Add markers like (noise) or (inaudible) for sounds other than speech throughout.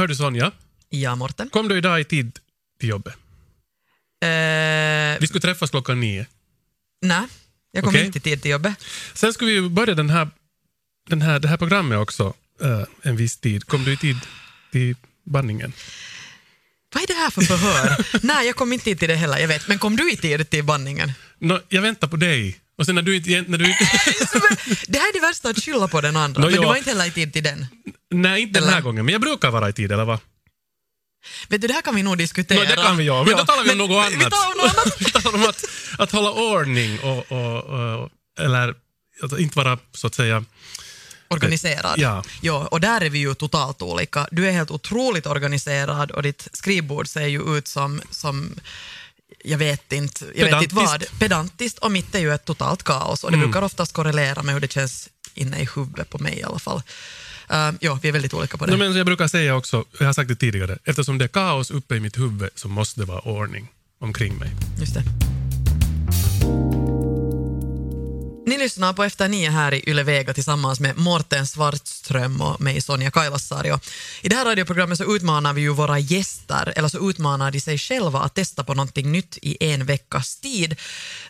Hör du Sonja? Ja, Morten. Kom du idag i tid till jobbet? Eh, Vi skulle träffas klockan nio. nej, jag kom Okej. inte i tid till jobbet. Sen ska vi ju börja den här, den här, det här programmet också eh, en viss tid. Kom du i tid till bandningen? Vad är det här för förhör? (laughs) nej, jag kom inte i tid till det heller, jag vet. Men kom du i tid till bandningen? Nå, jag väntar på dig. Och sen när du inte... När du inte (laughs) det här är det värsta att skylla på den andra, Nå, men du ja. var inte heller i tid till den. Nej, inte den här Eller? gången, men jag brukar vara i tid, eller vad? Vet du, det här kan vi nog diskutera. Nå, det kan vi göra, men då talar vi om något Vi annat. talar om något annat. (laughs) vi talar om att, att hålla ordning och, och, och eller att inte vara så att säga... Organiserad. Ja. ja. Och där är vi ju totalt olika. Du är helt otroligt organiserad och ditt skrivbord ser ju ut som, som jag vet inte, jag vet inte vad. Pedantiskt. Pedantiskt och mitt är ju ett totalt kaos och det Mm. brukar oftast korrelera med hur det känns inne i huvudet på mig i alla fall. Uh, ja, vi är väldigt olika på det. No, men jag brukar säga också, jag har sagt det tidigare, eftersom det är kaos uppe i mitt huvud så måste det vara ordning omkring mig. Just det. Ni lyssnar på Efter nio här i Yle Vega tillsammans med Morten Svartström och mig Sonja Kailasari. Och I det här radioprogrammet så utmanar vi ju våra gäster, eller så utmanar de sig själva att testa på någonting nytt i en veckas tid.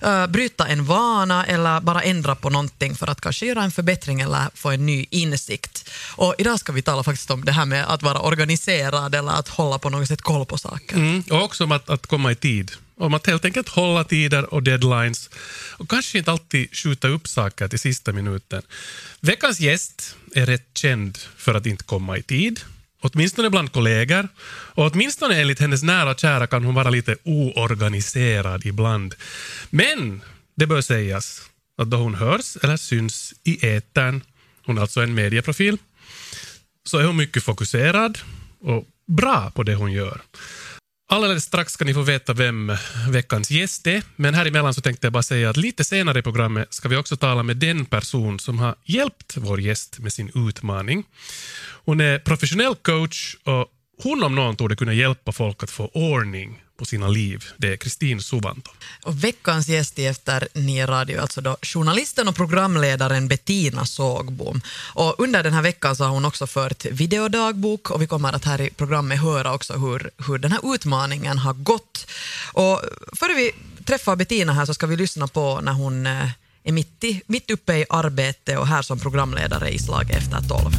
Uh, bryta en vana eller bara ändra på någonting för att kanske göra en förbättring eller få en ny insikt. Och idag ska vi tala faktiskt om det här med att vara organiserad eller att hålla på något sätt koll på saker. Mm. Och också om att, att komma i tid. Om att helt enkelt hålla tider och deadlines och kanske inte alltid skjuta upp saker till sista minuten. Veckans gäst är rätt känd för att inte komma i tid. Åtminstone bland kollegor. Och åtminstone enligt hennes nära och kära kan hon vara lite oorganiserad ibland. Men det bör sägas att då hon hörs eller syns i etern, hon är alltså en medieprofil, så är hon mycket fokuserad och bra på det hon gör. Alldeles strax ska ni få veta vem veckans gäst är, men här emellan så tänkte jag bara säga att lite senare i programmet ska vi också tala med den person som har hjälpt vår gäst med sin utmaning. Hon är professionell coach och hon om någon torde kunna hjälpa folk att få ordning på sina liv. Det är Kristin Suvanto. Och veckans gäst i Efter nio radio är alltså då journalisten och programledaren Bettina Sågbom. Och under den här veckan så har hon också fört videodagbok och vi kommer att här i programmet höra också hur, hur den här utmaningen har gått. Och före vi träffar Bettina här så ska vi lyssna på när hon eh, är mitt, i, mitt uppe i arbete och här som programledare i Slag efter tolv.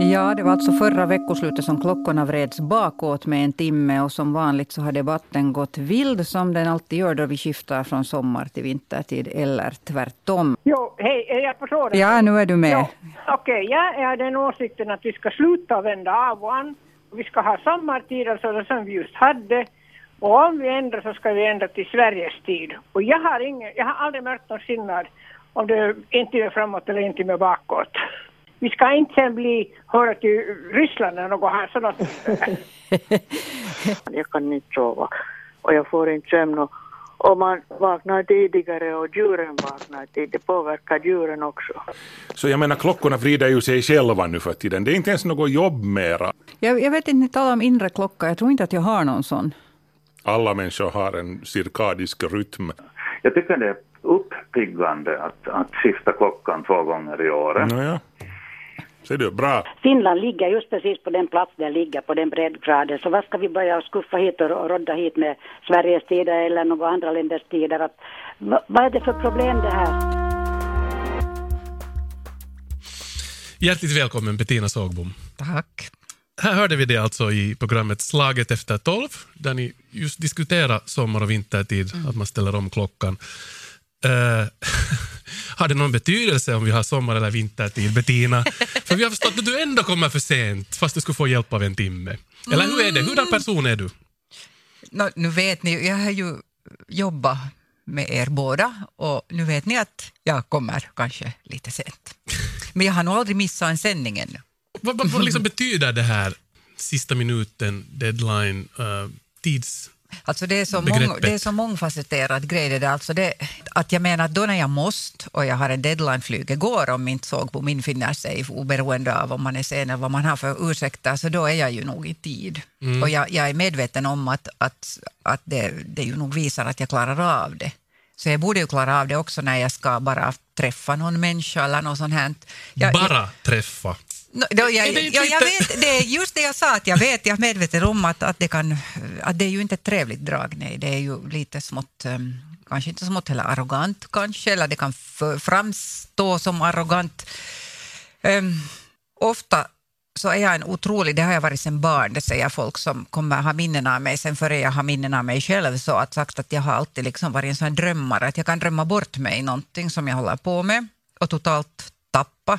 Ja, det var alltså förra veckoslutet som klockorna vreds bakåt med en timme och som vanligt så har debatten gått vild som den alltid gör då vi skiftar från sommar till vintertid eller tvärtom. Jo, hej, är jag förstår det? Ja, nu är du med. Ja, Okej, jag är den åsikten att vi ska sluta vända av och an. Vi ska ha sommartider sådana som vi just hade. Och om vi ändrar så ska vi ändra till Sveriges tid. Och jag har, ingen, jag har aldrig märkt någon skillnad om det inte är framåt eller inte är bakåt. Vi ska inte sen bli, höra till Ryssland eller något här sådant. (laughs) Jag kan inte sova och jag får inte sömn. Och, och man vaknar tidigare och djuren vaknar tidigt. Det påverkar djuren också. Så jag menar klockorna vrider ju sig själva nu för tiden. Det är inte ens något jobb mera. Jag, jag vet inte, ni talar om inre klocka. Jag tror inte att jag har någon sån. Alla människor har en cirkadisk rytm. Jag tycker det är uppiggande att, att skifta klockan två gånger i året. Nåja. Ser du, bra. Finland ligger just precis på den plats där ligger, på den breddgraden. Så vad ska vi börja skuffa hit och rodda hit med Sveriges tider eller några andra länders tider? Att, va, vad är det för problem det här? Hjärtligt välkommen Bettina Sågbom. Tack. Här hörde vi det alltså i programmet Slaget efter tolv, där ni just diskuterar sommar och vintertid, att man ställer om klockan. Eh, (laughs) har det någon betydelse om vi har sommar eller vintertid, Bettina? För vi har förstått att du ändå kommer för sent, fast du skulle få hjälp av en timme. Eller hur är det? Hurdan person är du? Nå, nu vet ni, jag har ju jobbat med er båda och nu vet ni att jag kommer kanske lite sent. Men jag har nog aldrig missat en sändning ännu. Vad, vad, vad liksom (laughs) betyder det här sista minuten, deadline, uh, tids... Alltså det är så, mång, det är så mångfacetterad grej det där. Alltså det, att jag menar att då när jag måste och jag har en deadline flyget går om inte såg på min finner sig oberoende av om man är sen eller vad man har för ursäkter så då är jag ju nog i tid. Och jag, jag är medveten om att, att, att det, det ju nog visar att jag klarar av det. Så jag borde ju klara av det också när jag ska bara träffa någon människa eller något sånt här. Jag, Bara träffa. No, då, jag, jag lite- vet, det är just det jag sa, att jag vet, jag är medveten om att, att, det kan, att det är ju inte ett trevligt drag, nej, det är ju lite smått, um, kanske inte smått heller arrogant kanske, eller det kan framstå som arrogant. Um, ofta så är jag en otrolig, det har jag varit sedan barn, det säger folk som kommer ha minnen av mig. Sen före jag har minnen av mig själv, så att sagt att jag har alltid liksom varit en sån drömmare, att jag kan drömma bort mig i någonting som jag håller på med och totalt tappa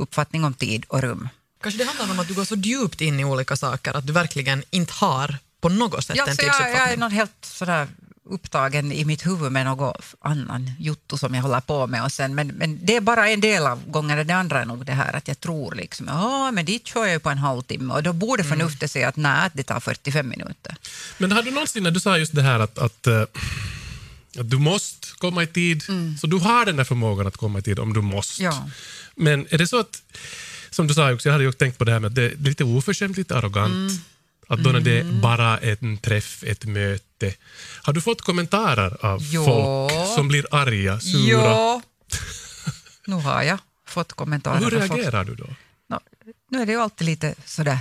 uppfattning om tid och rum. Kanske det handlar om att du går så djupt in i olika saker att du verkligen inte har på något sätt Ja, en så jag, jag är tidsuppfattning. någon helt sådär upptagen i mitt huvud med något annan jotto som jag håller på med. Och sen, men, men det är bara en del av gången, det andra är nog det här att jag tror liksom, ja men dit kör jag på en halvtimme och då borde Mm. förnuftet säga att nej, det tar 45 minuter. Men har du någonsin, när du sa just det här att, att, eh, att du måste komma i tid, så du har den där förmågan att komma i tid om du måste. Ja. Men är det så att, som du sa också, jag hade ju tänkt på det här med att det är lite oförskämt, lite arrogant. Att då när det är bara en träff, ett möte. Har du fått kommentarer av Ja. folk som blir arga, sura? Ja, nu har jag fått kommentarer. Hur av folk. reagerar du då? Nå, nu är det ju alltid lite sådär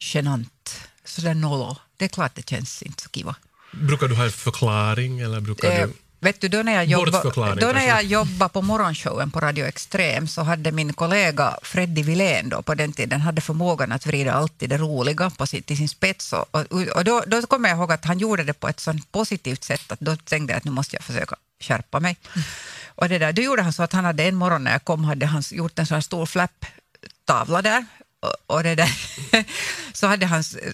genant, sådär nollo. Det är klart det känns inte så kiva. Brukar du ha en förklaring eller brukar Eh, du... vet du, då när, jag jobba, Bortförklaring då när kanske. jag jobbade på morgonshowen på Radio Extrem så hade min kollega Freddy Wilén då på den tiden hade förmågan att vrida alltid det roliga på sin, till sin spets. Och, och, då, då kommer jag ihåg att han gjorde det på ett sånt positivt sätt att då tänkte jag att nu måste jag försöka skärpa mig. Och det där, då gjorde han så att han hade en morgon när jag kom hade han gjort en sån stor flapptavla där och, och det där, (laughs) så hade han eh,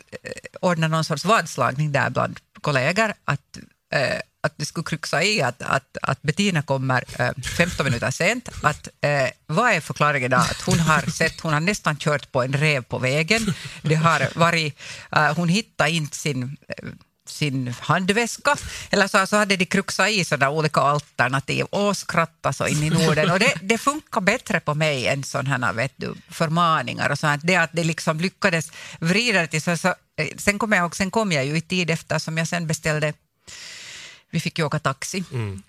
ordnat någon sorts vadslagning där bland kollegor att, eh, att det skulle kryxa i att, att, att Bettina kommer eh, 15 minuter sent. Att, eh, vad är förklaringen då? Att hon har sett, hon har nästan kört på en rev på vägen. Det har varit, eh, hon hittar inte sin eh, sin handväska. Eller så, så hade de kruxat i sådana olika alternativ och skrattat så in i Norden. Och det, det funkar bättre på mig än sådana här, vet du, förmaningar och sånt. Det att det liksom lyckades vrida det till så, så eh, sen kom jag ihåg, sen kom jag ju i tid efter som jag sen beställde vi fick ju åka taxi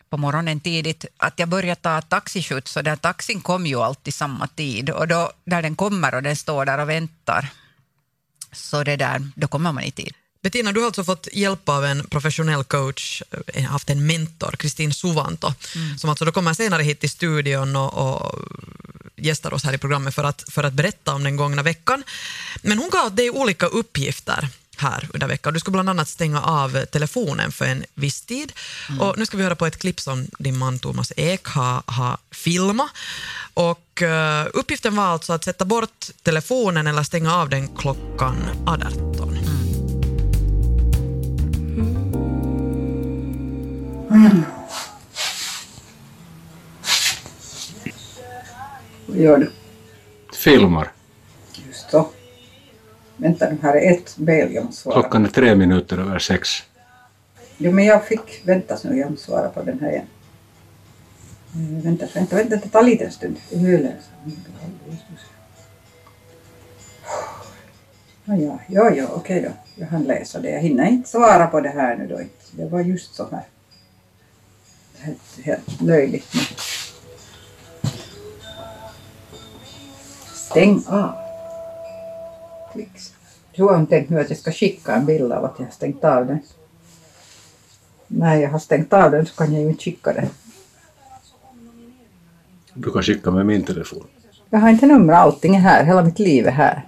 på morgonen tidigt. Att jag började ta taxiskjuts och den taxin kom ju alltid samma tid. Och då när den kommer och den står där och väntar så det där, då kommer man i tid. Bettina, du har alltså fått hjälp av en professionell coach, eh, haft en mentor, Kristin Suvanto, som alltså då kommer senare hit till studion och, och gästar oss här i programmet för att, för att berätta om den gångna veckan. Men hon gav dig olika uppgifter här under veckan. Du ska bland annat stänga av telefonen för en viss tid. Och nu ska vi höra på ett klipp som din man Thomas Ek har, har filmat. Och eh, uppgiften var alltså att sätta bort telefonen eller stänga av den klockan 18. Vad gör du? Filmar. Just så. Vänta nu, här är ett mejl jag måste svara Klockan är tre minuter över sex. Jo, men jag fick... Vänta nu, jag måste svara på den här igen. Eh, Vänta, vänta, vänta, det tar en liten stund. Ja, ja, ja, okej då. Jag hann läsa det. Jag hinner inte svara på det här nu då. Det var just så här. Helt, helt löjligt. Stäng av. Klicks. Hur har hon tänkt nu att jag ska skicka en bild av att jag har stängt av den? När jag har stängt av den så kan jag ju inte skicka den. Du kan skicka med min telefon. Jag har inte nummer, allting är här, hela mitt liv är här.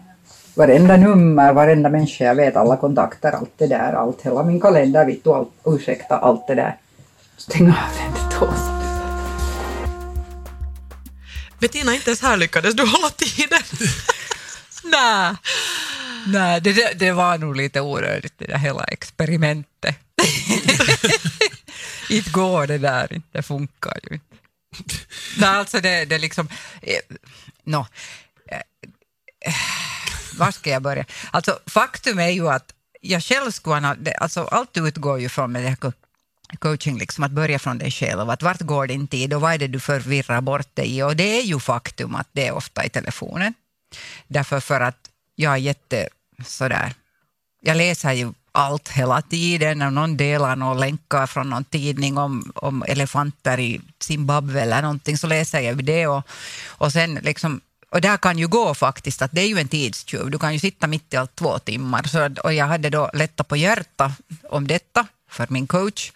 Varenda nummer, varenda människa jag vet, alla kontakter, allt det där, allt, hela min kalender, vet du, allt, ursäkta, allt det där. Stäng av den till då. Bettina, inte ens här lyckades du hålla tiden. (laughs) Nej, Nej det, det, det var nog lite onödigt det där hela experimentet. (laughs) inte går det där, inte det funkar ju inte. Nej, alltså det, det liksom... Eh, no, eh, eh, var ska jag börja? Alltså faktum är ju att jag själv skulle ha... Alltså allt utgår ju från med det här coaching, liksom att börja från dig själv. Att vart går din tid och vad är det du förvirrar bort dig i? Och det är ju faktum att det är ofta i telefonen. Därför för att jag är jätte sådär, jag läser ju allt hela tiden. När någon delar någon länkar från någon tidning om, om elefanter i Zimbabwe eller någonting så läser jag det. Och, och, sen liksom, och där kan ju gå faktiskt, att det är ju en tidstjuv. Du kan ju sitta mitt i allt två timmar. Så, och jag hade då lättat på hjärta om detta för min coach.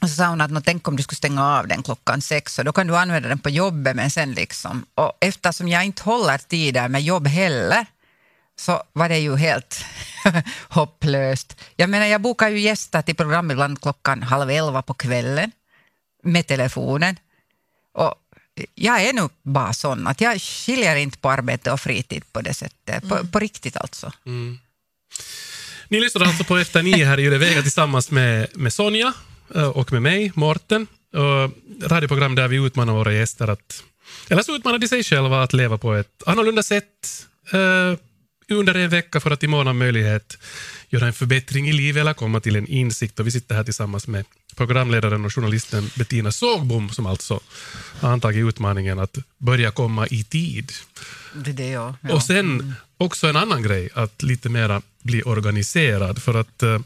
Och så sa hon att no, tänk om du skulle stänga av den klockan sex och då kan du använda den på jobbet men sen liksom. Och eftersom jag inte håller tider med jobb heller så var det ju helt (laughs) hopplöst. Jag menar, jag bokar ju gäster till program ibland klockan halv elva på kvällen med telefonen. Och jag är nu bara sån att jag skiljer inte på arbete och fritid på det sättet. På, Mm. på riktigt alltså. Mm. Ni lyssnar alltså på Efter nio här i Yle Vega tillsammans med, med Sonja eh, och med mig, Morten. Och radioprogram där vi utmanar våra gäster att, eller så utmanar de sig själva att leva på ett annorlunda sätt eh, under en vecka för att imorgon ha möjlighet göra en förbättring i livet eller komma till en insikt. Och vi sitter här tillsammans med programledaren och journalisten Bettina Sågbom som alltså har antagit utmaningen att börja komma i tid. Det är det jag. Ja. Och sen också en annan grej, att lite mera bli organiserad. För att eh,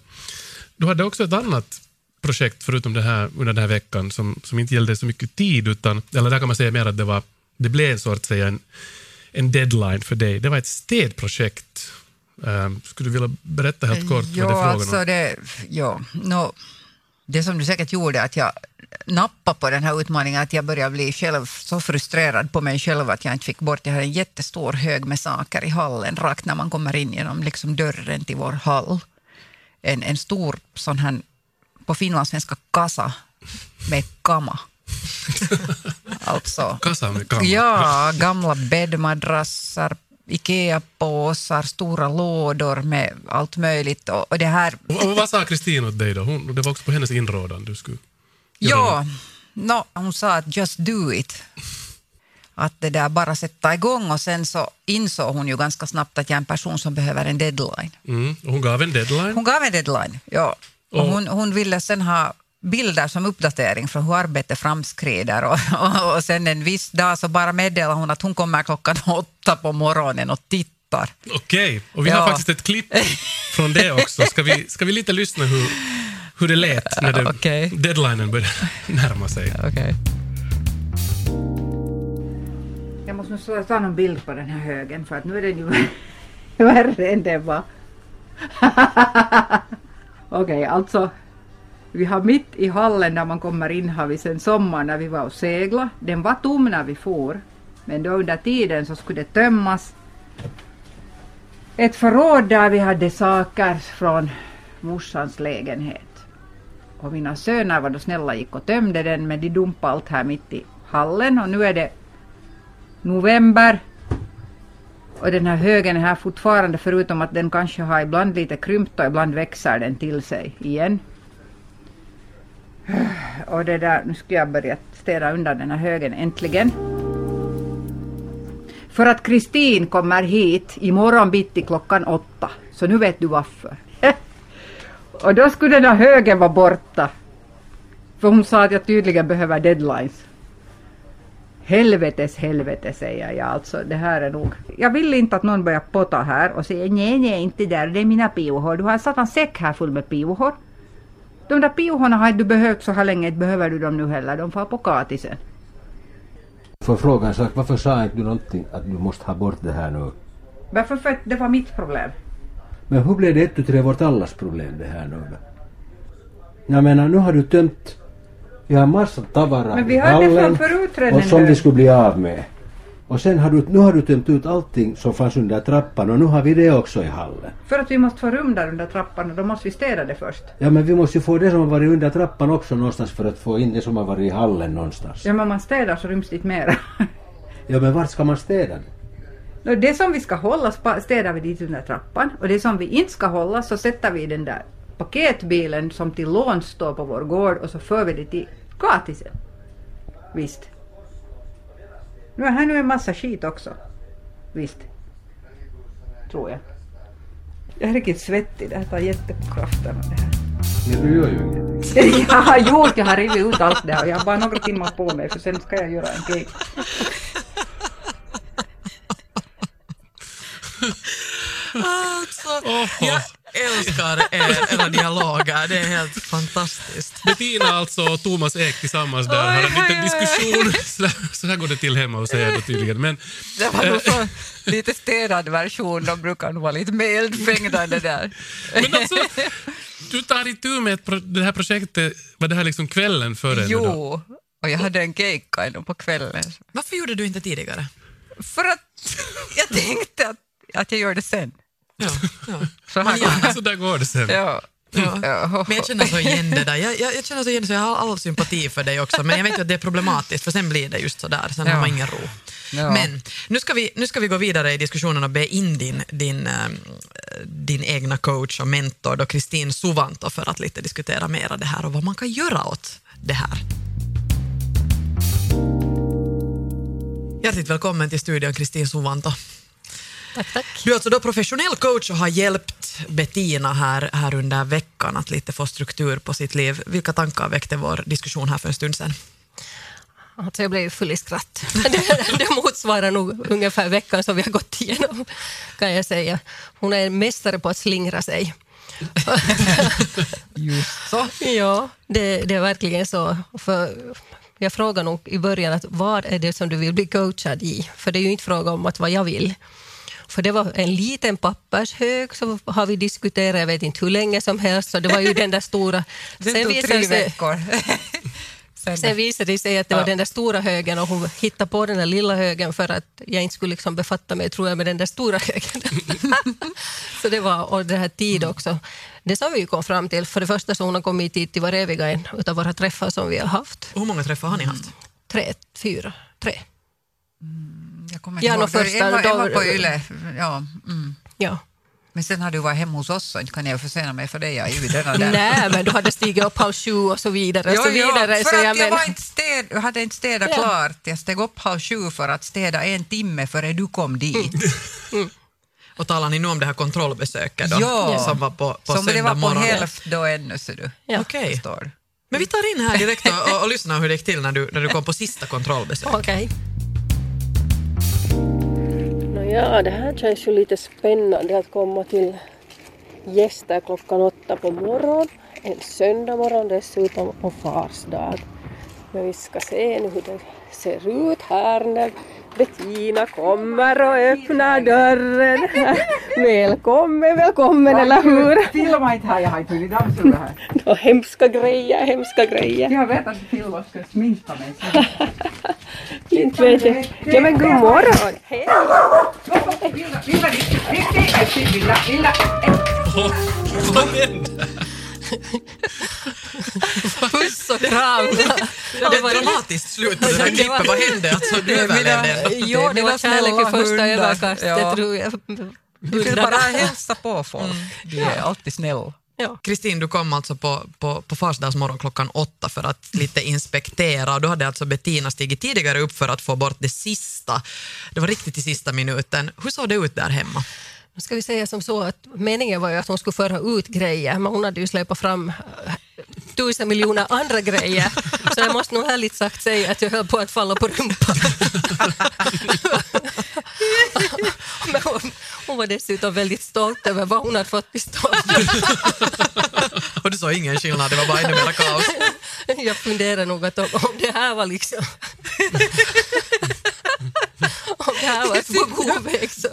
du hade också ett annat projekt förutom det här under den här veckan som, som inte gällde så mycket tid, utan, eller där kan man säga mer att det, var, det blev så att säga en, en deadline för dig. Det var ett städprojekt. Um, skulle du vilja berätta helt kort ja, vad det är frågan alltså om? det, ja, no, det som du säkert gjorde att jag nappade på den här utmaningen, att jag började bli själv så frustrerad på mig själv att jag inte fick bort, jag hade en jättestor hög med saker i hallen, rakt när man kommer in genom liksom dörren till vår hall. En, en stor sån här, på finlandssvenska, kassa med kama. (laughs) alltså, Kassa med kammare. Ja, gamla bäddmadrassar, Ikea-påsar, stora lådor med allt möjligt. Och, och det här... Och, och vad sa Kristin åt dig då? Hon, det var också på hennes inrådan du skulle Ja, no, hon sa att just do it. Att det där bara sätta igång och sen så insåg hon ju ganska snabbt att jag är en person som behöver en deadline. Mm. Hon gav en deadline. Hon gav en deadline, ja. Och- hon, hon ville sen ha bilder som uppdatering från hur arbetet framskrider och, och, och sen en viss dag så bara meddelar hon att hon kommer klockan åtta på morgonen och tittar. Okej, och vi Ja. har faktiskt ett klipp från det också. Ska vi, ska vi lite lyssna hur, hur det lät när det, Okej. deadlinen började närma sig? Okay. Jag måste nog ta någon bild på den här högen för att nu är den ju (laughs) värre än den var. (laughs) Okej, alltså. Vi har mitt i hallen där man kommer in har vi sen sommar när vi var och segla. Den var tom när vi for. Men då under tiden så skulle det tömmas. Ett förråd där vi hade saker från morsans lägenhet. Och mina söner var då snälla gick och tömde den men de dumpade allt här mitt i hallen och nu är det november. Och den här högen är här fortfarande förutom att den kanske har ibland lite krympt och ibland växer den till sig igen. Och det där, nu ska jag börja städa undan den här högen äntligen. För att Kristin kommer hit imorgon bitti klockan åtta. Så nu vet du varför. (laughs) och då skulle den här högen vara borta. För hon sa att jag tydligen behöver deadlines. Helvetes helvete säger jag alltså. Det här är nog... Jag vill inte att någon börjar potta här och säger nej, nej, inte där. Det är mina piohår. Du har en satans säck här full med piohår. De där piohorna har du behövt så här länge. Inte behöver du dem nu heller. De får på katisen. En sak, varför sa inte du någonting att du måste ha bort det här nu? Varför? För att det var mitt problem. Men hur blev det ett, tu, tre vårt allas problem det här nu? Jag menar, nu har du tömt vi har massa tavara Men vi hade förut redan och som vi skulle bli av med. Och sen har du, nu har du tömt ut allting som fanns under trappan och nu har vi det också i hallen. För att vi måste få rum där under trappan och då måste vi städa det först. Ja men vi måste ju få det som har varit under trappan också någonstans för att få in det som har varit i hallen någonstans. Ja men man städar så ryms det inte mera. Ja men vart ska man städa det? Det som vi ska hålla städar vi dit under trappan och det som vi inte ska hålla så sätter vi i den där paketbilen som till låns står på vår gård och så för vi det till katisen. Visst. Nu är här nu en massa skit också. Visst. Tror jag. Jag är riktigt svettig, det här tar jättekraften av det här. Men du gör ju ingenting. (laughs) Jag har gjort, jag har rivit ut allt det här jag har bara några timmar på mig för sen ska jag göra en cake. Alltså, Oho. jag, älskar er, era dialoger, det är helt fantastiskt. Bettina alltså och Thomas Ek tillsammans där har en liten diskussion. (laughs) Så där, så där går det till hemma hos er då tydligen. Men, Det var nog så lite städad version, de brukar nog vara lite mer eldfängda det där. men alltså, du tar itu med det här projektet, var det här liksom kvällen före? Jo, och jag hade en keikka ännu på kvällen. Varför gjorde du inte tidigare? För att jag tänkte att, att jag gör det sen. Ja, ja. Så här det. Så där går det sen. Ja. Ja. Ja. Men jag känner så igen det där. Jag, jag, jag känner så igen det, så jag har all sympati för dig också. Men jag vet ju att det är problematiskt, för sen blir det just så där. Sen Ja. har man ingen ro. Ja. Men nu ska, vi, nu ska vi gå vidare i diskussionen och be in din, din, eh, din egna coach och mentor, då Kristin Suvanto, för att lite diskutera mera det här och vad man kan göra åt det här. Hjärtligt välkommen till studion, Kristin Suvanto. Tack, (laughs) tack. Du är alltså då professionell coach och har hjälpt Bettina här, här under veckan att lite få struktur på sitt liv. Vilka tankar väckte vår diskussion här för en stund sedan? Alltså jag blev full i skratt. (laughs) Det, det motsvarar nog ungefär veckan som vi har gått igenom, kan jag säga. Hon är en mästare på att slingra sig. (laughs) Just så. Ja, det, det är verkligen så. För jag frågar nog i början att vad är det som du vill bli coachad i? För det är ju inte fråga om att vad jag vill. För det var en liten pappershög så har vi diskuterat, jag vet inte hur länge som helst, så det var ju den där stora... (laughs) Det Sen tog visade tre det veckor. (laughs) Sen, Sen visade det sig att det var Ja. den där stora högen och hon hittade på den där lilla högen för att jag inte skulle liksom befatta mig, tror jag, med den där stora högen. (laughs) så det var, och det här tid också. Det som vi kom fram till, för det första så hon har kommit hit till var eviga en utav våra träffar som vi har haft. Hur många träffar har ni haft? Tre, fyra, tre. Jag kommer Ja, inte ihåg. första, en, var, en var på Yle. Ja, mm. Ja. Men sen har du varit hemma hos oss så inte kan jag försena mig för dig. Jag är ju. Nej, men du hade stigit upp halv sju och så vidare. Jo, så jo, vidare för så att jag menar- var inte städ, jag hade inte städat Ja. klart. Jag steg upp halv sju för att städa en timme före du kom dit. Och talar ni nu om det här kontrollbesöket då? Ja. Som var på, på Som det var på morgon? hälft då ännu, ser du. Ja. Okej. Förstår. Men vi tar in här direkt och, och, och lyssnar hur det gick till när du, när du kom på sista kontrollbesök. Okej. Ja, det här känns ju lite spännande att komma till gäster klockan åtta på morgonen. En söndag morgon dessutom och fars dag. Men vi ska se nu hur det ser ut här när Bettina kommer och öppnar dörren. (laughs) Välkommen, välkommen, eller hur? Filma inte här, jag har inte hunnit dammsuga här. (laughs) Hemska grejer, hemska grejer. Jag vet att du filmar ska sminka mig. (laughs) Inte vet jag. Ja men god morgon! Hej! Vad hände? Puss och kram. Det är ett dramatiskt slut på det där klippet. Vad hände? Alltså, du överlevde ändå. Jo, det var kärlek vid första ögonkastet, Ja. tror jag. Du vill bara hälsa på folk. Du är alltid snäll. Ja. Kristin, du kom alltså på, på, på farsdagsmorgon klockan åtta för att lite inspektera och då hade alltså Bettina stigit tidigare upp för att få bort det sista. Det var riktigt i sista minuten. Hur såg det ut där hemma? Nu ska vi säga som så att meningen var ju att hon skulle föra ut grejer, men hon hade ju släpat fram tusen miljoner andra grejer. Så jag måste nog ärligt sagt säga att jag höll på att falla på rumpan. Men hon, hon var dessutom väldigt stolt över vad hon hade fått till stånd. Och du såg ingen skillnad, det var bara ännu mera kaos. Jag funderar nog att om, om det här var liksom... (laughs) om det här var på god väg så...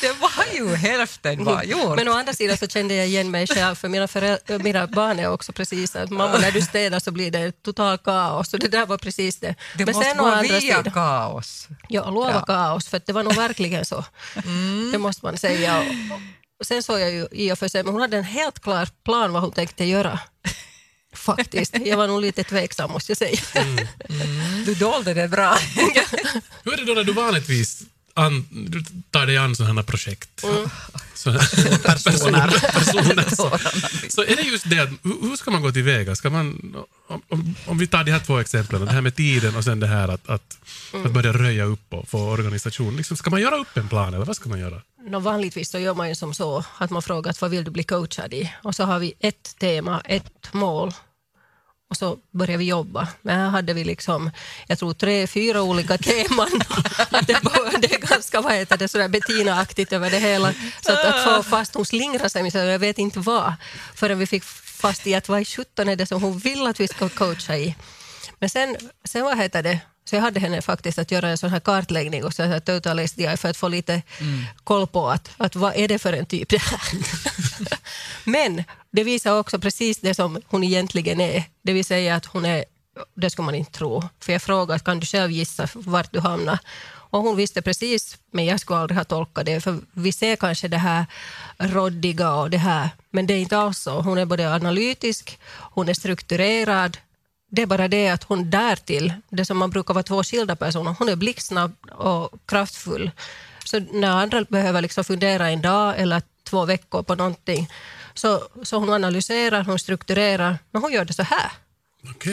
Det var ju hälften var gjort. Men å andra sidan så kände jag igen mig själv, för mina, föräldrar, mina barn är också precis att mamma när du städar så blir det total kaos. Så det där var precis det. det Men måste sen å gå andra via sidan, kaos. ja, lova Ja. kaos, för det var nog verkligen så. Det måste man säga. Och sen såg jag ju i och för sig, men hon hade en helt klar plan vad hon tänkte göra. Faktiskt. Jag var nog lite tveksam måste jag säga. Du dolde det bra. (laughs) Hur är det då när du vanligtvis an, du tar dig an sådana projekt? Så, (laughs) personer. personer. (laughs) Så är det just det, hur hur ska man gå tillväga? Ska man, om, om, vi tar de här två exemplen, det här med tiden och sen det här att, att, att börja röja upp och få organisation. Liksom, ska man göra upp en plan eller vad ska man göra? No, vanligtvis så gör man ju som så att man frågar vad vill du bli coachad i? Och så har vi ett tema, ett mål och så började vi jobba. Men här hade vi liksom, jag tror tre, fyra olika teman. att (laughs) det, det är ganska vad heter det, sådär Bettina-aktigt över det hela. Så att, att få fast hon slingrar sig, så jag vet inte vad, förrän vi fick fast i att vad i sjutton är det som hon vill att vi ska coacha i. Men sen, sen vad heter det, så jag hade henne faktiskt att göra en sån här kartläggning och så här total SDI för att få lite mm. koll på att, att vad är det för en typ det (laughs) här. Men det visar också precis det som hon egentligen är. Det vill säga att hon är, det ska man inte tro. För jag frågade, kan du själv gissa vart du hamnar? Och hon visste precis, men jag skulle aldrig ha tolkat det, för vi ser kanske det här råddiga och det här, men det är inte alls så. Hon är både analytisk, hon är strukturerad, det är bara det att hon därtill, det som man brukar vara två skilda personer, hon är blixtsnabb och kraftfull. Så när andra behöver liksom fundera en dag eller två veckor på någonting, så, så hon analyserar, hon strukturerar, men hon gör det så här. Okay.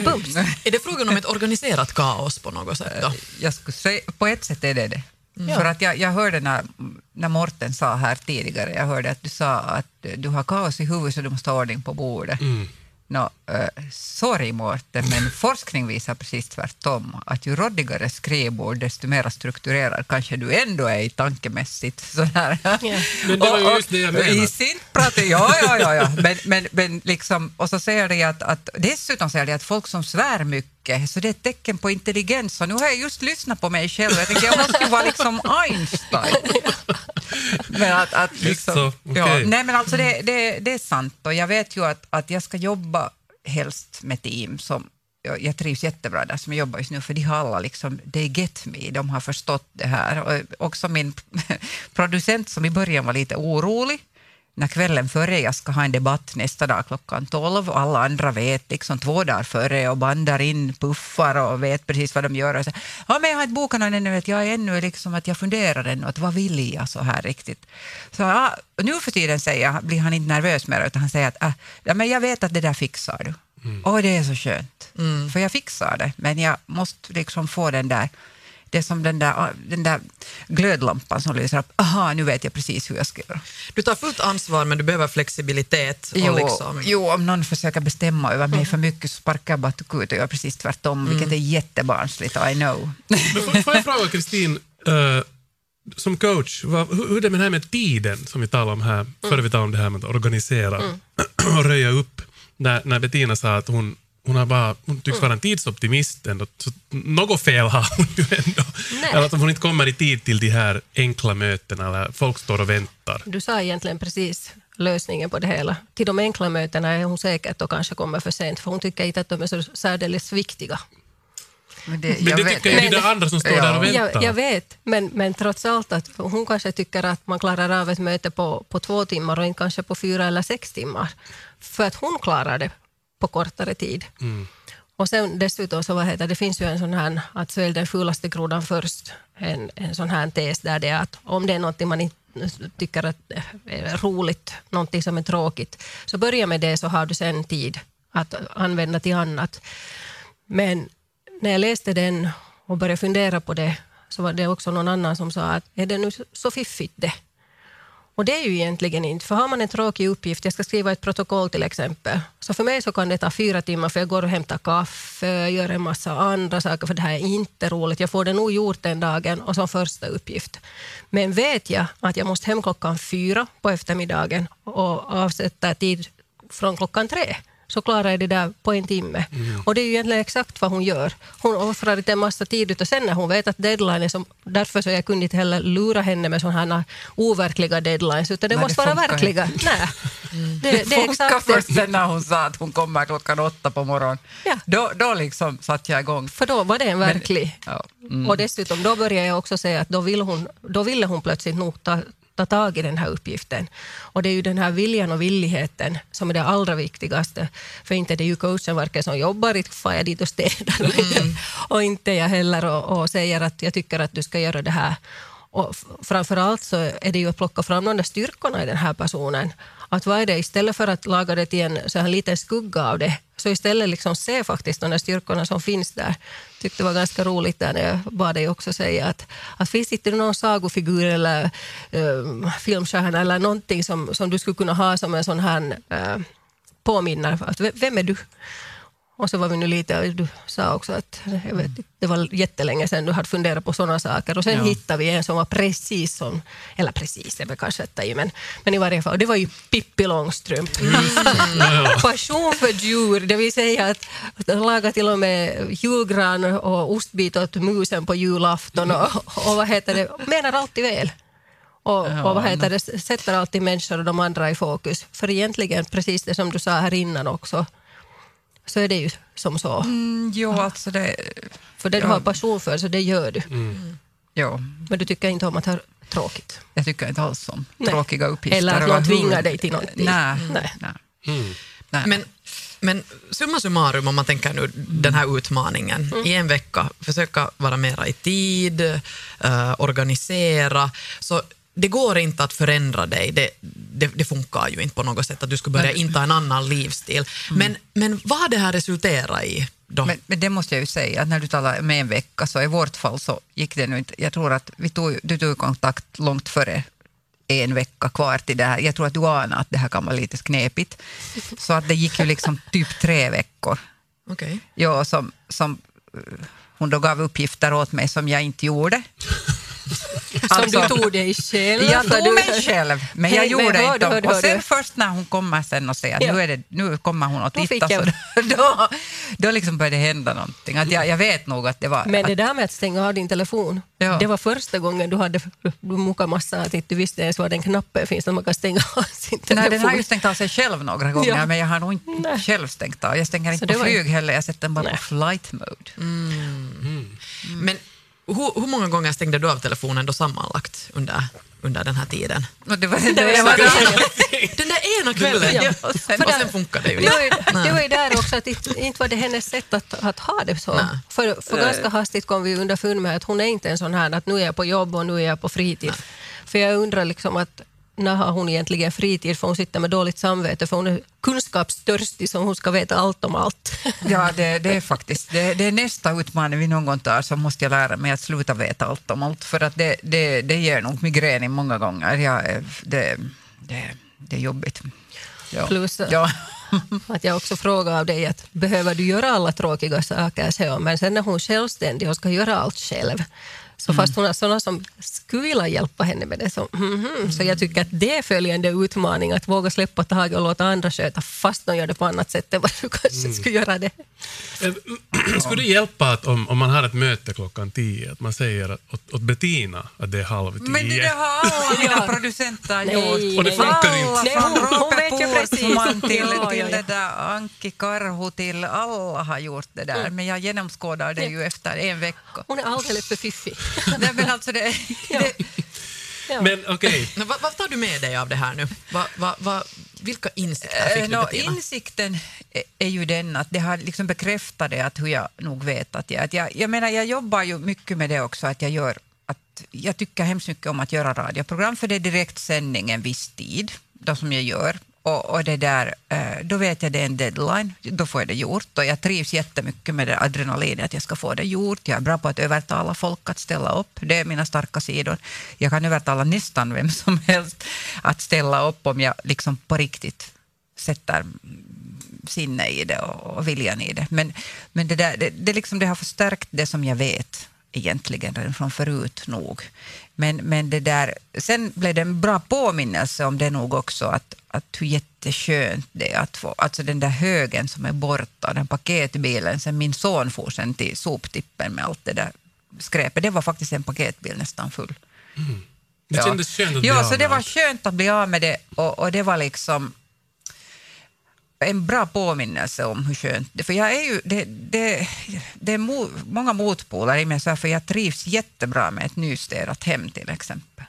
Är det frågan om ett organiserat kaos på något sätt? Då? Jag skulle säga, på ett sätt är det det. Mm. För att jag, jag hörde när, när Morten sa här tidigare, jag hörde att du sa att du har kaos i huvudet så du måste ha ordning på bordet. Mm. No, äh, sorry Mårten, men forskning visar precis tvärtom. Att ju råddigare skrivbord, desto mer strukturerad kanske du ändå är i tankemässigt. Sådär. Yeah. Men det (laughs) var ju just det jag menade. I sin prat, ja, ja, ja, ja. Men, men, men liksom, och så säger de att, att, dessutom säger de att folk som svär mycket, så det är ett tecken på intelligens. Och nu har jag just lyssnat på mig själv och jag tänkte jag måste ju vara liksom Einstein. (laughs) (laughs) men att, att liksom, så, okay. ja, nej men alltså det, det, det är sant och jag vet ju att, att jag ska jobba helst med team som jag trivs jättebra där som jag jobbar just nu, för de har alla liksom, they get me, de har förstått det här. Och också min (laughs) producent som i början var lite orolig, när kvällen före jag ska ha en debatt nästa dag klockan 12 och alla andra vet liksom två dagar före och bandar in puffar och vet precis vad de gör. Och så, ja, men jag har inte bokat någon ännu, jag är ännu liksom att jag funderar ännu, att vad vill jag så här riktigt? Så ja, nu för tiden säger, blir han inte nervös mer utan han säger att äh, ja, men jag vet att det där fixar du. Mm. Och det är så skönt, mm. för jag fixar det, men jag måste liksom få den där det är som den där, den där glödlampan som lyser upp. Aha, nu vet jag precis hur jag ska göra. Du tar fullt ansvar men du behöver flexibilitet. Jo, liksom... jo om någon försöker bestämma över mig för mycket så sparkar jag bara ut och gör precis tvärtom, mm. vilket är jättebarnsligt, I know. Men får, får jag fråga Kristin, uh, som coach, vad, hur är det med det här med tiden som vi talade om här, mm. före vi talade om det här med att organisera mm. (clears throat) och röja upp. När, när Bettina sa att hon hon, har bara, hon tycks vara en tidsoptimist ändå. Så något fel har hon ju ändå. Nej. Eller att hon inte kommer i tid till de här enkla mötena eller folk står och väntar. Du sa egentligen precis lösningen på det hela. Till de enkla mötena är hon säkert och kanske kommer för sent för hon tycker inte att de är så särdeles viktiga. Men det, men det vet. tycker ju de andra som står ja. där och väntar. Jag, jag, vet, men, men trots allt att hon kanske tycker att man klarar av ett möte på, på två timmar och inte kanske på fyra eller sex timmar. För att hon klarar det på kortare tid. Mm. Och sen dessutom så vad heter, det finns ju en sån här att svälj den fulaste grodan först, en, en sån här tes där det är att om det är någonting man inte tycker att är roligt, någonting som är tråkigt, så börja med det så har du sen tid att använda till annat. Men när jag läste den och började fundera på det så var det också någon annan som sa att är det nu så fiffigt det? Och det är ju egentligen inte, för har man en tråkig uppgift, jag ska skriva ett protokoll till exempel, så för mig så kan det ta fyra timmar för jag går och hämtar kaffe, gör en massa andra saker för det här är inte roligt. Jag får det nog gjort den dagen och som första uppgift. Men vet jag att jag måste hem klockan fyra på eftermiddagen och avsätta tid från klockan tre, så klarar jag det där på en timme. Mm. Och det är ju egentligen exakt vad hon gör. Hon offrar inte en massa tid, och sen när hon vet att deadline är som, därför så jag kunde inte heller lura henne med sådana här overkliga deadlines, utan det Nej, måste det vara verkliga. (laughs) Nej. Mm. Det, det, det funkar först sen när hon sa att hon kommer klockan åtta på morgonen. Ja. Då, då liksom satte jag igång. För då var det en verklig. Men, ja. mm. Och dessutom, då började jag också säga att då, vill hon, då ville hon plötsligt nog ta ta tag i den här uppgiften. Och det är ju den här viljan och villigheten som är det allra viktigaste. För inte är det ju coachen varken som jobbar, inte far jag dit och städar mm. och inte jag heller och, och säger att jag tycker att du ska göra det här. Och framför allt så är det ju att plocka fram de där styrkorna i den här personen. Att vad är det, istället för att laga det till en så här liten skugga av det, så istället liksom se faktiskt de där styrkorna som finns där. tyckte det var ganska roligt där när jag bad dig också säga att, att finns det inte någon sagofigur eller uh, filmstjärna eller någonting som, som du skulle kunna ha som en sån här uh, påminnare. Att, vem är du? Och så var vi nu lite, du sa också att jag vet, det var jättelänge sedan du hade funderat på sådana saker. Och sen Ja. hittade vi en som var precis som, eller precis, är väl kanske att i, men, men i varje fall, det var ju Pippi Långstrump. (laughs) Passion för djur, det vill säga att, att de lagar till och med julgran och ostbit åt musen på julafton och, och vad heter det, menar alltid väl. Och, Ja, och vad heter det, sätter alltid människor och de andra i fokus. För egentligen, precis det som du sa här innan också, så är det ju som så. Mm, jo, alltså det... För det du ja. har passion för, så det gör du. Jo, Men du tycker inte om att ha tråkigt. jag tycker inte alls om Nej. tråkiga uppgifter. Eller att någon tvingar dig till någonting. Nej. Nej. nej. nej. Men, men summa summarum, om man tänker nu den här utmaningen, i en vecka försöka vara mera i tid, eh, organisera, så det går inte att förändra dig, det, det, det funkar ju inte på något sätt att du skulle börja Men- inta en annan livsstil. Men, men vad har det här resulterat i? Men, men det måste jag ju säga, att när du talar med en vecka, så i vårt fall så gick det nu inte... Jag tror att vi tog, du tog kontakt långt före en vecka kvar till det här. Jag tror att du anar att det här kan vara lite knepigt. Så att det gick ju liksom typ tre veckor. Okej. Ja, som, som eh, hon då gav uppgifter åt mig som jag inte gjorde. Som du tog dig själv. Jag tog du- mig (laughs) själv, men jag Hej, gjorde hör inte hör Och sen först när hon kommer sen och säger att Ja. nu, är det, nu kommer hon att Då fick titta, så (laughs) då, då liksom började det hända någonting. Att jag, jag vet nog att det var... Men det där med att stänga av din telefon, Ja. det var första gången du hade du muckade massa att inte du visste ens var den knappen finns, att man kan stänga (laughs) av sin telefon. nej, den har ju stängt av sig själv några gånger, Ja. men jag har nog inte själv stängt av. Jag stänger Så inte det på var ju- flyg heller, jag sätter den bara på flight mode. Men hur, hur många gånger stängde du av telefonen då sammanlagt under, under den här tiden? (laughs) Det var, Det var det var, (laughs) Den där ena kvällen! Ja. Och sen, För och där- sen funkar det ju Det var ju, inte. det var ju där också att inte, var det hennes sätt att, att ha det så. Nej. För, för ganska hastigt kom vi underfund med att hon är inte en sån här att nu är jag på jobb och nu är jag på fritid. För jag undrar liksom att när har hon egentligen fritid för hon sitter med dåligt samvete för hon är kunskapstörstig så hon ska veta allt om allt. (laughs) ja, det, det är faktiskt det, det är nästa utmaning vi någon gång tar, så måste jag lära mig att sluta veta allt om allt, för att det, det, det ger nog migrän många gånger. Är- det, det, det är jobbigt. Ja. Plus (laughs) Ja. (laughs) att jag också frågar av dig att behöver du göra alla tråkiga saker själv? Men sen när hon är självständig och ska göra allt själv så Mm. fast hon har sådana som skulle vilja hjälpa henne med det. Så, mhm. så jag tycker att det är följande utmaning, att våga släppa taget och låta andra sköta fast de gör det på annat sätt än vad du kanske Mm. skulle göra det. Eh, (clears throat) Skulle det hjälpa att om, om man har ett möte klockan tio, att man säger att- åt, åt Bettina att det är halv tio? Men det har (laughs) alla mina producenter Nej, gjort. Och det funkar inte. Alla från precis. Porsman till, till det där Anki Karhu till alla har gjort det där. Men jag genomskådar det ju efter en vecka. Hon är alldeles för fiffig. (laughs) Nej, men alltså det, det, Ja. Men okej, Men vad, vad tar du med dig av det här nu? Va, va, va, vilka insikter Eh, fick du Bettina? insikten är- är ju den att det har liksom bekräftat det att hur jag nog vet att jag, att jag... Jag menar, jag jobbar ju mycket med det också, att jag gör... Att jag tycker hemskt mycket om att göra radioprogram, för det är direktsändning en viss tid, då som jag gör. Och, och det där, eh, då vet jag det är en deadline, då får jag det gjort. Och jag trivs jättemycket med det adrenalinet, att jag ska få det gjort. Jag är bra på att övertala folk att ställa upp. Det är mina starka sidor. Jag kan övertala nästan vem som (laughs) helst att ställa upp om jag liksom på riktigt sätter sinne i det och, och viljan i det. Men, men det, där, det, det, liksom, det har förstärkt det som jag vet egentligen redan från förut nog. Men, men det där, sen blev det en bra påminnelse om det nog också att, att hur jätteskönt det är att få, alltså den där högen som är borta, den paketbilen, sen min son for sen till soptippen med allt det där skräpet, det var faktiskt en paketbil nästan full. det kändes skönt att bli Ja, av så med det var skönt att bli av med det och, och det var liksom en bra påminnelse om hur skönt det För jag är ju, det, det, det är mo, många motpoler i mig, så här, för jag trivs jättebra med ett nystädat hem till exempel.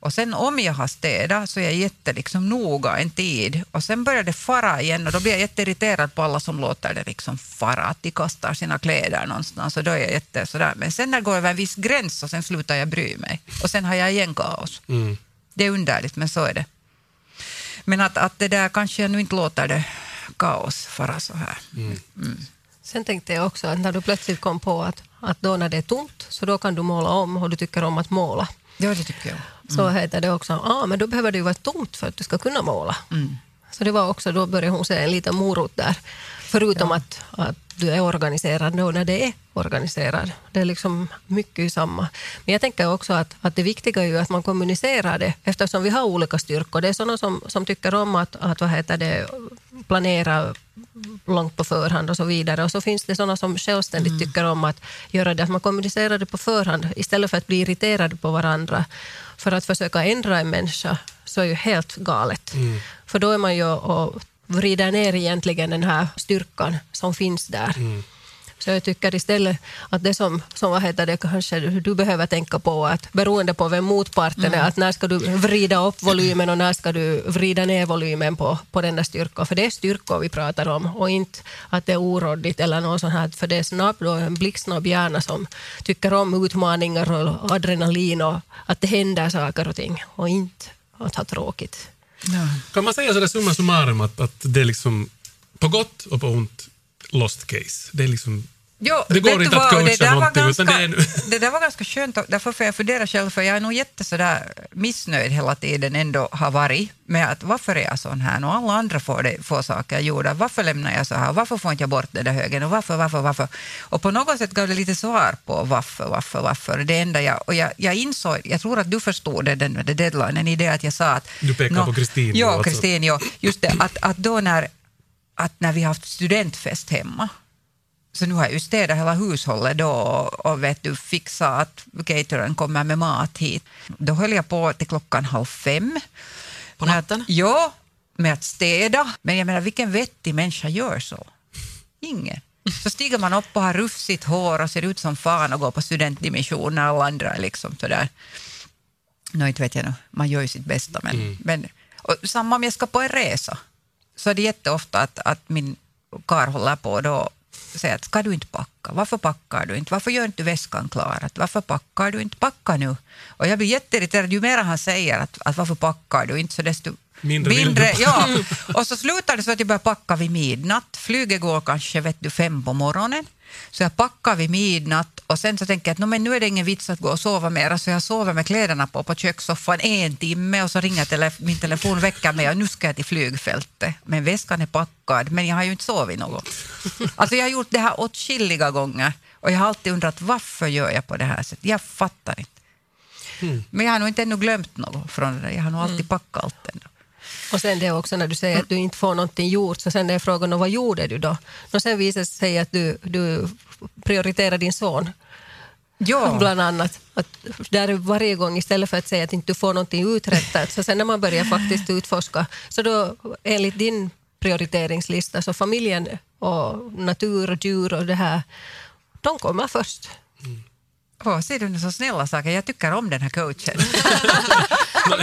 Och sen om jag har städat så är jag jätte liksom noga en tid och sen börjar det fara igen och då blir jag jätteirriterad på alla som låter det liksom fara, att de kastar sina kläder någonstans och då är jag jätte sådär. Men sen när det går över en viss gräns och sen slutar jag bry mig och sen har jag igen kaos. Mm. Det är underligt men så är det. Men att, att det där kanske jag nu inte låter det kaos fara så här. Sen tänkte jag också att när du plötsligt kom på att, att då när det är tomt så då kan du måla om och du tycker om att måla. Ja, det tycker jag. Så heter det också, ah, men då behöver det ju vara tomt för att du ska kunna måla. Så det var också, då började hon säga en liten morot där. Förutom att, att du är organiserad då när det är organiserad. Det är liksom mycket samma. Men jag tänker också att, att det viktiga är ju att man kommunicerar det eftersom vi har olika styrkor. Det är sådana som, som tycker om att, att vad heter det, planera långt på förhand och så vidare. Och så finns det sådana som självständigt mm. tycker om att göra det, att man kommunicerar det på förhand istället för att bli irriterade på varandra. För att försöka ändra en människa så är ju helt galet. Mm. För då är man ju och vrider ner egentligen den här styrkan som finns där. Mm. Så jag tycker istället att det som, som vad heter det, kanske du behöver tänka på, att beroende på vem motparten mm. är, att när ska du vrida upp volymen och när ska du vrida ner volymen på, på den där styrkan. För det är styrkor vi pratar om och inte att det är oråddigt eller något sånt här, för det är snabbt och en blixtsnabb hjärna som tycker om utmaningar och adrenalin och att det händer saker och ting och inte att ha tråkigt. Ja. Kan man säga sådär summa summarum att, att det är liksom på gott och på ont lost case? Det är liksom Jo, det går inte att coacha någonting. Ganska, det, är... (laughs) det där var ganska skönt, därför får jag fundera själv, för jag är nog jätte sådär missnöjd hela tiden ändå har varit med att varför är jag sån här och alla andra får, det, får saker gjorda, varför lämnar jag så här, varför får inte jag bort den där högen och varför, varför, varför? Och på något sätt gav det lite svar på varför, varför, varför. Det enda jag, och jag, jag insåg, jag tror att du förstod det, den, den deadlinen i det att jag sa att... Du pekar no, på Kristin. Ja, alltså. Kristin, ja, just det, att, att då när, att när vi haft studentfest hemma så nu har jag ju städat hela hushållet då och, vet du, fixa att caterern kommer med mat hit. Då höll jag på till klockan halv fem. På natten? Att, ja, med att städa. Men jag menar, vilken vettig människa gör så? Ingen. Så stiger man upp och har rufsigt hår och ser ut som fan och går på studentdimensioner och andra liksom sådär. Nå, inte vet jag nu, man gör ju sitt bästa. Men, mm. men, och samma om jag ska på en resa, så är det jätteofta att, att min kar håller på då säga att ska du inte packa? Varför packar du inte? Varför gör inte väskan klar? Att varför packar du inte? Packa nu. Och jag blir jätteirriterad ju mer han säger att, att varför packar du inte så desto mindre, mindre ja. (laughs) Och så slutar det så att jag börjar packa vid midnatt. Flyget går kanske vet du, fem på morgonen. Så jag packar vid midnatt och sen så tänker jag att men nu är det ingen vits att gå och sova mera så jag sover med kläderna på på kökssoffan en timme och så ringer tele min telefon väcker mig och nu ska jag till flygfältet. Men väskan är packad men jag har ju inte sovit något. Alltså jag har gjort det här åtskilliga gånger och jag har alltid undrat varför gör jag på det här sättet. Jag fattar inte. Mm. Men jag har nog inte ännu glömt något från det där. Jag har nog alltid mm. packat allt ändå. Och sen det också när du säger att du inte får någonting gjort, så sen är frågan vad gjorde du då? Och sen visar det sig att du, du prioriterar din son. Ja. Bland annat. Att där varje gång istället för att säga att inte du får någonting uträttat, så sen när man börjar faktiskt utforska, så då enligt din prioriteringslista, så familjen och natur och djur och det här, de kommer först. Mm. Oh, ser du så snälla saker? Jag tycker om den här coachen. (laughs) men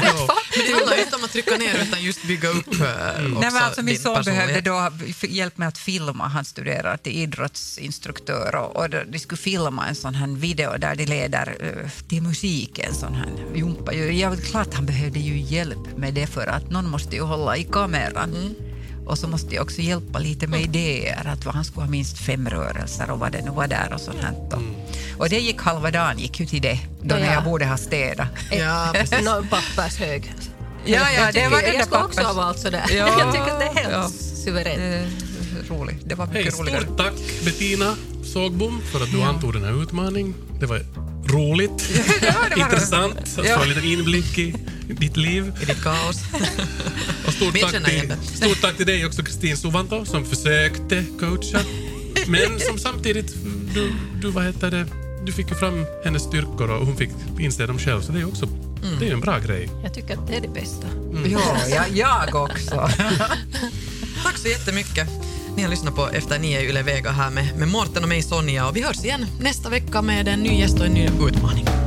det handlar inte om att trycka ner utan just bygga upp också mm. Nej, men alltså, Min son behövde då hjälp med att filma. Han studerar till idrottsinstruktör och, och de skulle filma en sån här video där de leder uh, till musik. En sån här jumpa. Jag, klart han behövde ju hjälp med det för att någon måste ju hålla i kameran. Mm. Och så måste jag också hjälpa lite med idéer, att han skulle ha minst fem rörelser och vad det nu var där och sånt här. Mm. Och det gick halva dagen, gick ju till det, då ja. jag borde ha städat. Ja, (laughs) precis. Någon pappershög. Ja, ja, det var den Jag ska också ha valt sådär. Ja, (laughs) jag tycker att det är helt ja. suveränt. roligt. Det var mycket Hej, roligare. Stort tack Bettina Sågbom för att du ja. antog den här utmaningen. Det var roligt, intressant att få en liten inblick i ditt liv. I ditt kaos. Och stort, tack till, stort tack till dig också Kristin Suvanto som försökte coacha men som samtidigt, du, du, vad heter det, du fick ju fram hennes styrkor och hon fick inse dem själv, så det är också mm. det är en bra grej. Jag tycker att det är det bästa. Mm. Ja, jag, jag också. (laughs) Tack så jättemycket. Ni har lyssnat på Efter nio Yle Vega här med, med Mårten och mig Sonja och vi hörs igen nästa vecka med en ny gäst och en ny utmaning.